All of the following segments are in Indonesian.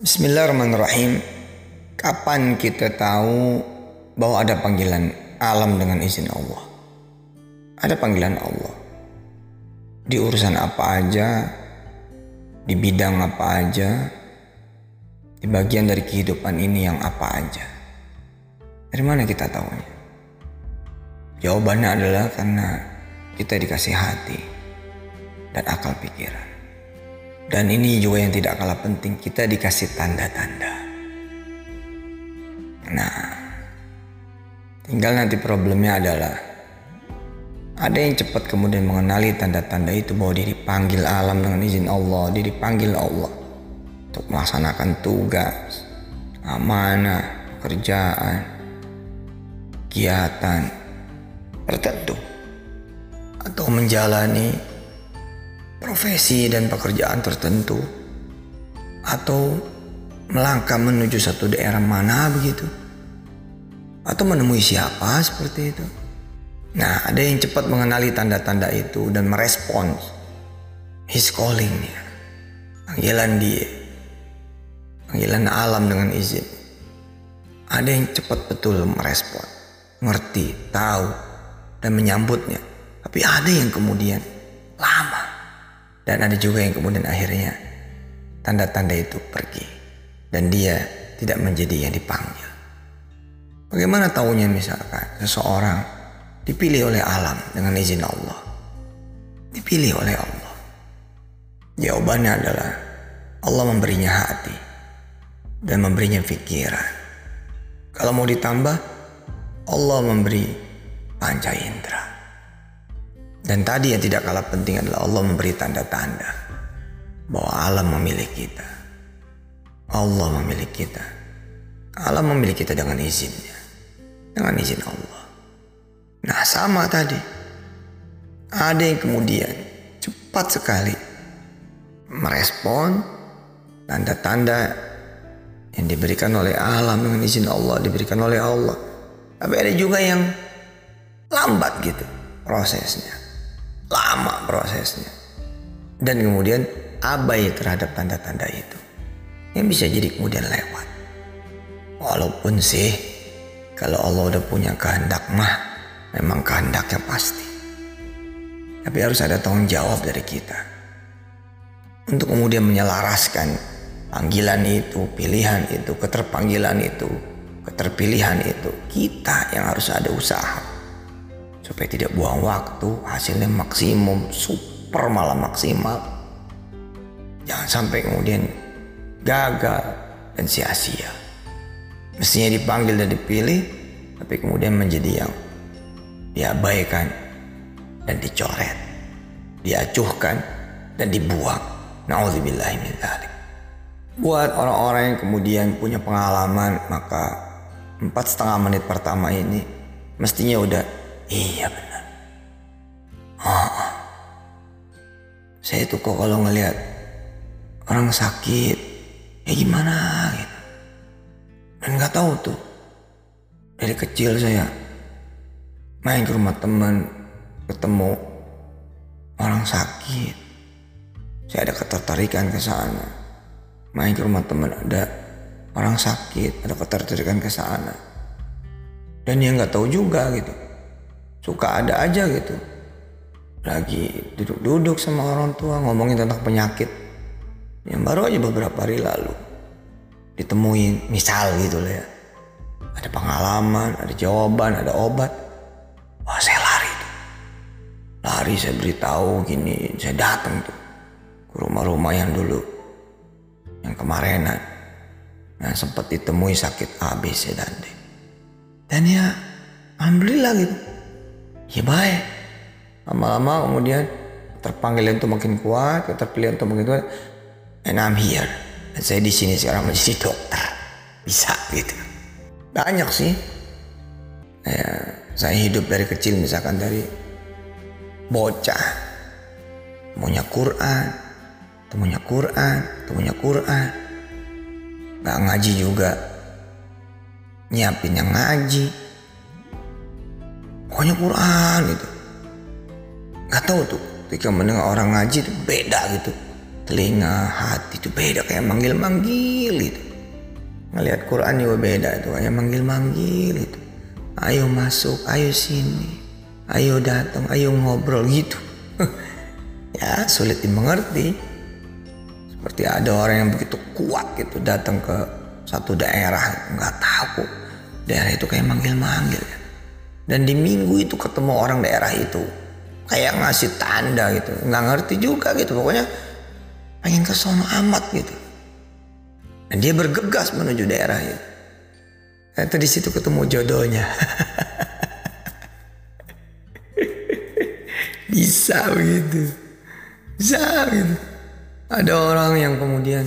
Bismillahirrahmanirrahim. Kapan kita tahu bahwa ada panggilan alam dengan izin Allah? Ada panggilan Allah. Di urusan apa aja, di bidang apa aja, di bagian dari kehidupan ini yang apa aja. Dari mana kita tahunya? Jawabannya adalah karena kita dikasih hati dan akal pikiran. Dan ini juga yang tidak kalah penting, kita dikasih tanda-tanda. Nah, tinggal nanti problemnya adalah ada yang cepat kemudian mengenali tanda-tanda itu bahwa dia dipanggil alam dengan izin Allah, dia dipanggil Allah untuk melaksanakan tugas, amanah, pekerjaan, kegiatan tertentu atau menjalani profesi dan pekerjaan tertentu atau melangkah menuju satu daerah mana begitu atau menemui siapa seperti itu. Nah, ada yang cepat mengenali tanda-tanda itu dan merespons his callingnya, panggilan dia, panggilan alam dengan izin. Ada yang cepat betul merespon, ngerti, tahu, dan menyambutnya. Tapi ada yang kemudian. Dan ada juga yang kemudian akhirnya tanda-tanda itu pergi. Dan dia tidak menjadi yang dipanggil. Bagaimana tahunya misalkan seseorang dipilih oleh alam dengan izin Allah. Dipilih oleh Allah. Jawabannya adalah Allah memberinya hati dan memberinya pikiran. Kalau mau ditambah, Allah memberi panca indera. Dan tadi yang tidak kalah penting adalah Allah memberi tanda-tanda bahwa alam memilih kita. Allah memilih kita. Allah memilih kita dengan izinnya. Dengan izin Allah. Nah sama tadi. Ada yang kemudian cepat sekali merespon tanda-tanda yang diberikan oleh alam dengan izin Allah, diberikan oleh Allah. Tapi ada juga yang lambat gitu prosesnya. Lama prosesnya. Dan kemudian abai terhadap tanda-tanda itu. Yang bisa jadi kemudian lewat. Walaupun sih kalau Allah udah punya kehendak mah memang kehendaknya pasti. Tapi harus ada tanggung jawab dari kita. Untuk kemudian menyelaraskan panggilan itu, pilihan itu, keterpanggilan itu, keterpilihan itu. Kita yang harus ada usaha. Supaya tidak buang waktu, hasilnya maksimum, super malah maksimal. Jangan sampai kemudian gagal dan sia-sia. Mestinya dipanggil dan dipilih, tapi kemudian menjadi yang diabaikan dan dicoret, diacuhkan dan dibuang. Min. Buat orang-orang yang kemudian punya pengalaman, maka empat setengah menit pertama ini mestinya udah iya benar. Oh, saya tuh kok kalau ngelihat orang sakit, ya gimana gitu. Dan nggak tahu tuh dari kecil saya main ke rumah teman, ketemu orang sakit. Saya ada ketertarikan ke sana. Main ke rumah teman ada orang sakit, ada ketertarikan ke sana. Dan yang nggak tahu juga gitu. Suka ada aja gitu. Lagi duduk-duduk sama orang tua ngomongin tentang penyakit. Yang baru aja beberapa hari lalu ditemuin misal gitu lah ya. Ada pengalaman, ada jawaban, ada obat. Wah saya lari tuh. Lari saya beritahu gini, saya datang tuh ke rumah-rumah yang dulu yang kemarinan yang sempat ditemui sakit A, B, C, dan D. Dan ya, alhamdulillah gitu. Ya baik. Lama-lama kemudian terpanggil itu makin kuat, terpilih untuk makin kuat. And I'm here. Dan saya di sini sekarang menjadi dokter. Bisa gitu. Banyak sih. Ya, saya hidup dari kecil misalkan dari bocah. Maunya Quran. Temunya Quran. Temunya Quran. Gak ngaji juga. Nyiapin yang ngaji. Pokoknya Quran gitu. Gak tahu tuh ketika mendengar orang ngaji itu beda gitu. telinga, hati itu beda kayak manggil-manggil itu. Ngelihat Quran juga beda itu kayak manggil-manggil itu. Ayo masuk, ayo sini, ayo datang, ayo ngobrol gitu. ya sulit dimengerti. Seperti ada orang yang begitu kuat gitu datang ke satu daerah nggak tahu daerah itu kayak manggil-manggil ya. Dan di minggu itu ketemu orang daerah itu. Kayak ngasih tanda gitu. Nggak ngerti juga gitu. Pokoknya pengen ke sono amat gitu. Dan dia bergegas menuju daerah itu. Ternyata di situ ketemu jodohnya. Bisa begitu. Bisa gitu. Ada orang yang kemudian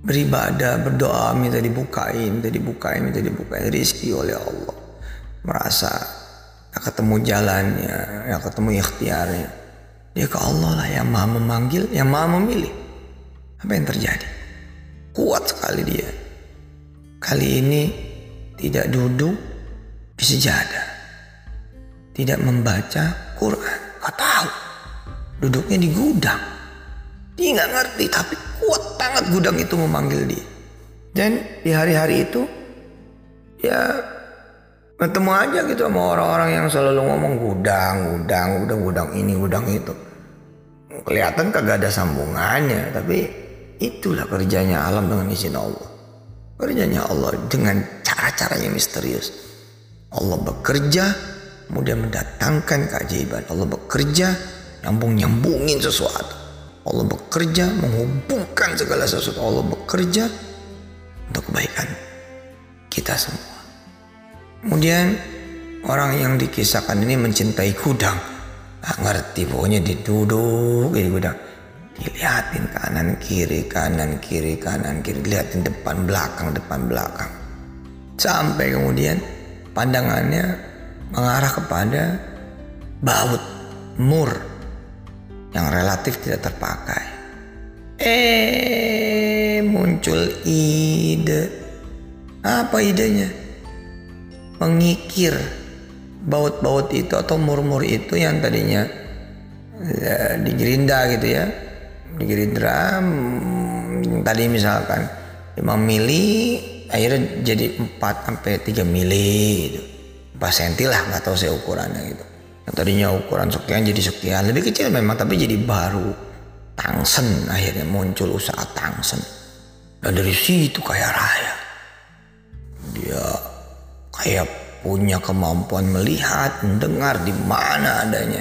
beribadah berdoa minta dibukain minta dibukain minta dibukain. Rizki oleh Allah merasa ketemu jalannya ya ketemu ikhtiarnya. Dia ke Allah lah yang maha memanggil yang maha memilih. Apa yang terjadi? Kuat sekali dia. Kali ini tidak duduk di sejadah. Tidak membaca Quran. Gak tahu. Duduknya di gudang. Dia nggak ngerti tapi kuat banget gudang itu memanggil dia. Dan di hari-hari itu ya ketemu aja gitu sama orang-orang yang selalu ngomong gudang, gudang, gudang, gudang ini, gudang itu. Kelihatan kagak ada sambungannya, tapi itulah kerjanya alam dengan izin Allah. Kerjanya Allah dengan cara-cara yang misterius. Allah bekerja, kemudian mendatangkan keajaiban. Allah bekerja, nyambung-nyambungin sesuatu. Allah bekerja, menghubungkan segala sesuatu. Allah bekerja untuk kebaikan kita semua. Kemudian orang yang dikisahkan ini mencintai gudang. Ngerti pokoknya diduduk di gudang. Dilihatin kanan kiri kanan kiri kanan kiri. Dilihatin depan belakang depan belakang. Sampai kemudian pandangannya mengarah kepada baut mur yang relatif tidak terpakai. Eh muncul ide. Apa idenya? Mengikir baut-baut itu atau murmur itu yang tadinya ya, di Gerinda gitu ya. Di Gerindra hmm, tadi misalkan 5 mili akhirnya jadi 4 sampai 3 mili gitu. 4 senti lah nggak tahu saya ukurannya gitu. Yang tadinya ukuran sekian jadi sekian lebih kecil memang tapi jadi baru tangsen akhirnya muncul usaha tangsen. Dan dari situ kaya raya. Dia kayak punya kemampuan melihat, mendengar di mana adanya.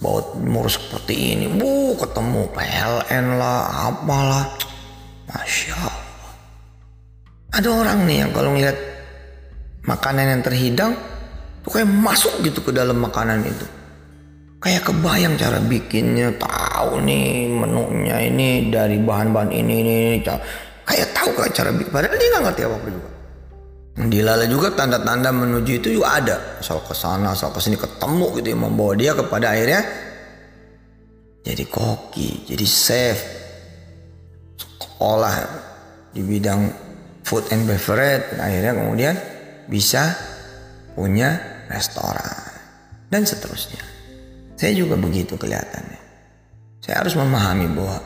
Baut mur seperti ini, bu ketemu PLN lah, apalah. Masya Allah. Ada orang nih yang kalau ngeliat makanan yang terhidang, tuh kayak masuk gitu ke dalam makanan itu. Kayak kebayang cara bikinnya, tahu nih menunya ini dari bahan-bahan ini, ini, ini. Kayak tahu kayak cara bikin, padahal dia nggak ngerti apa-apa juga. Dilala juga tanda-tanda menuju itu juga ada. Asal ke sana, asal ke sini ketemu gitu yang membawa dia kepada akhirnya jadi koki, jadi chef, sekolah di bidang food and beverage, dan akhirnya kemudian bisa punya restoran dan seterusnya. Saya juga begitu kelihatannya. Saya harus memahami bahwa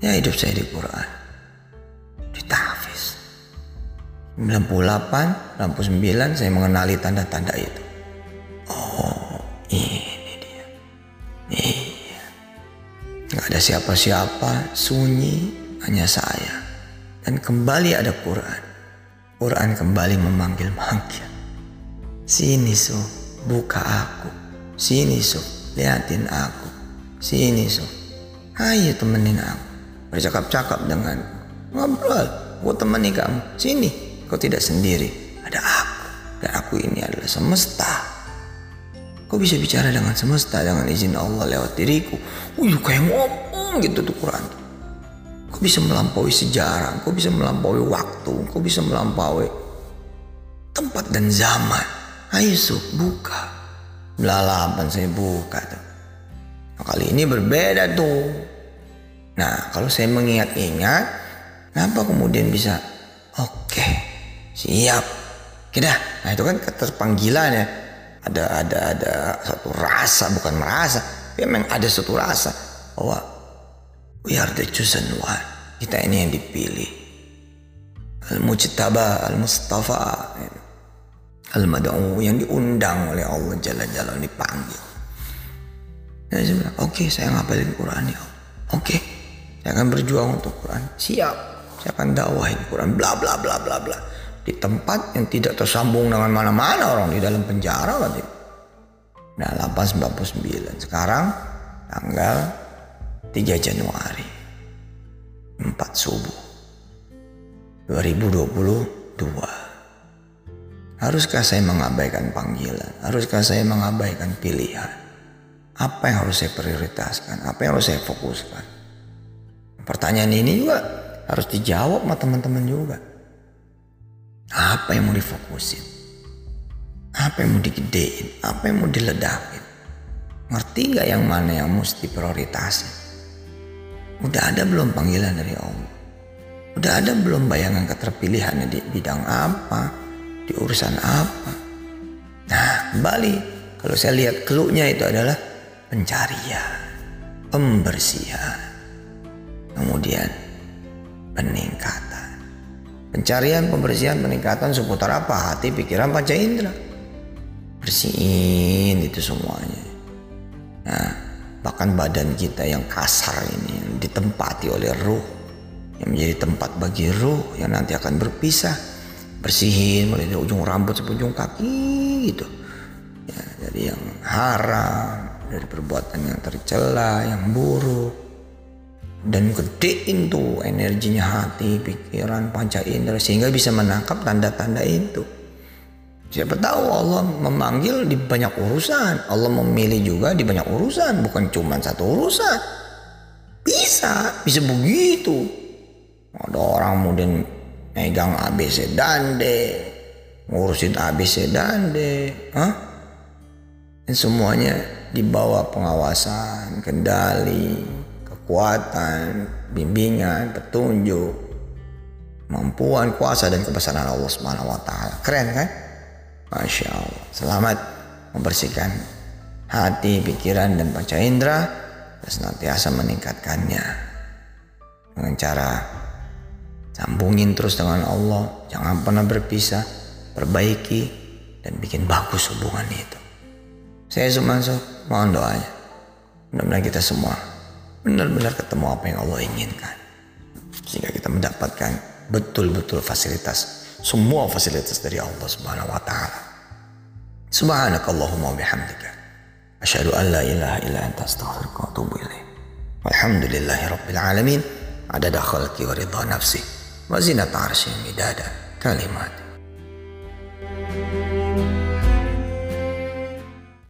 ya hidup saya di Quran, di tahfiz, 98, 99 saya mengenali tanda-tanda itu. Oh, ini dia. Iya. Gak ada siapa-siapa, sunyi, hanya saya. Dan kembali ada Quran. Quran kembali memanggil-manggil. Sini su, buka aku. Sini su, liatin aku. Sini su, ayo temenin aku. Bercakap-cakap dengan ngobrol. Gue temani kamu. Sini, Kau tidak sendiri, ada aku. Dan aku ini adalah semesta. Kau bisa bicara dengan semesta dengan izin Allah lewat diriku. Wih, kayak ngomong gitu tuh Quran. Kau bisa melampaui sejarah, kau bisa melampaui waktu, kau bisa melampaui tempat dan zaman. Ayo Suk, buka. Belalapan saya buka tuh. Nah, kali ini berbeda tuh. Nah, kalau saya mengingat-ingat, kenapa kemudian bisa oke? Okay siap kita nah itu kan keterpanggilan ya ada ada ada satu rasa bukan merasa memang ada satu rasa bahwa We are the chosen one. Kita ini yang dipilih. Al-Mujtaba, Al-Mustafa, Al-Mad'u yang diundang oleh Allah Jalla dipanggil. Dan saya bilang, oke okay, saya ngapalin Quran ya Oke, okay, saya akan berjuang untuk Quran. Siap, saya akan dakwahin Quran. Bla bla bla bla bla. Di tempat yang tidak tersambung dengan mana-mana orang di dalam penjara itu. Nah 899. Sekarang tanggal 3 Januari. 4 subuh. 2022. Haruskah saya mengabaikan panggilan? Haruskah saya mengabaikan pilihan? Apa yang harus saya prioritaskan? Apa yang harus saya fokuskan? Pertanyaan ini juga harus dijawab sama teman-teman juga. Apa yang mau difokusin? Apa yang mau digedein? Apa yang mau diledakin? Ngerti gak yang mana yang mesti prioritasin? Udah ada belum panggilan dari Allah? Udah ada belum bayangan keterpilihannya di bidang apa? Di urusan apa? Nah kembali kalau saya lihat keluknya itu adalah pencarian, pembersihan, kemudian peningkatan. Pencarian, pembersihan, peningkatan seputar apa? Hati, pikiran, panca indera. Bersihin itu semuanya. Nah, bahkan badan kita yang kasar ini yang ditempati oleh ruh yang menjadi tempat bagi ruh yang nanti akan berpisah bersihin mulai dari ujung rambut sampai ujung kaki gitu ya, dari yang haram dari perbuatan yang tercela, yang buruk. Dan gedein tuh energinya hati, pikiran, panca indera sehingga bisa menangkap tanda-tanda itu. Siapa tahu Allah memanggil di banyak urusan. Allah memilih juga di banyak urusan, bukan cuma satu urusan. Bisa, bisa begitu. Ada orang kemudian megang ABC dande, ngurusin ABC dande, Hah? Dan semuanya di bawah pengawasan, kendali, kekuatan, bimbingan, petunjuk, kemampuan, kuasa dan kebesaran Allah Subhanahu wa taala. Keren kan? Masya Allah. Selamat membersihkan hati, pikiran dan panca indera dan senantiasa meningkatkannya dengan cara sambungin terus dengan Allah, jangan pernah berpisah, perbaiki dan bikin bagus hubungan itu. Saya Sumanso, mohon doanya. Mudah-mudahan kita semua benar-benar ketemu apa yang Allah inginkan. Sehingga kita mendapatkan betul-betul fasilitas. Semua fasilitas dari Allah subhanahu wa ta'ala. Subhanakallahumma bihamdika. Asyhadu an la ilaha illa anta astaghfiruka wa atubu ilaih. Walhamdulillahi rabbil alamin. Adada khalqi wa ridha nafsi. Wa zinata arsyi midada kalimat.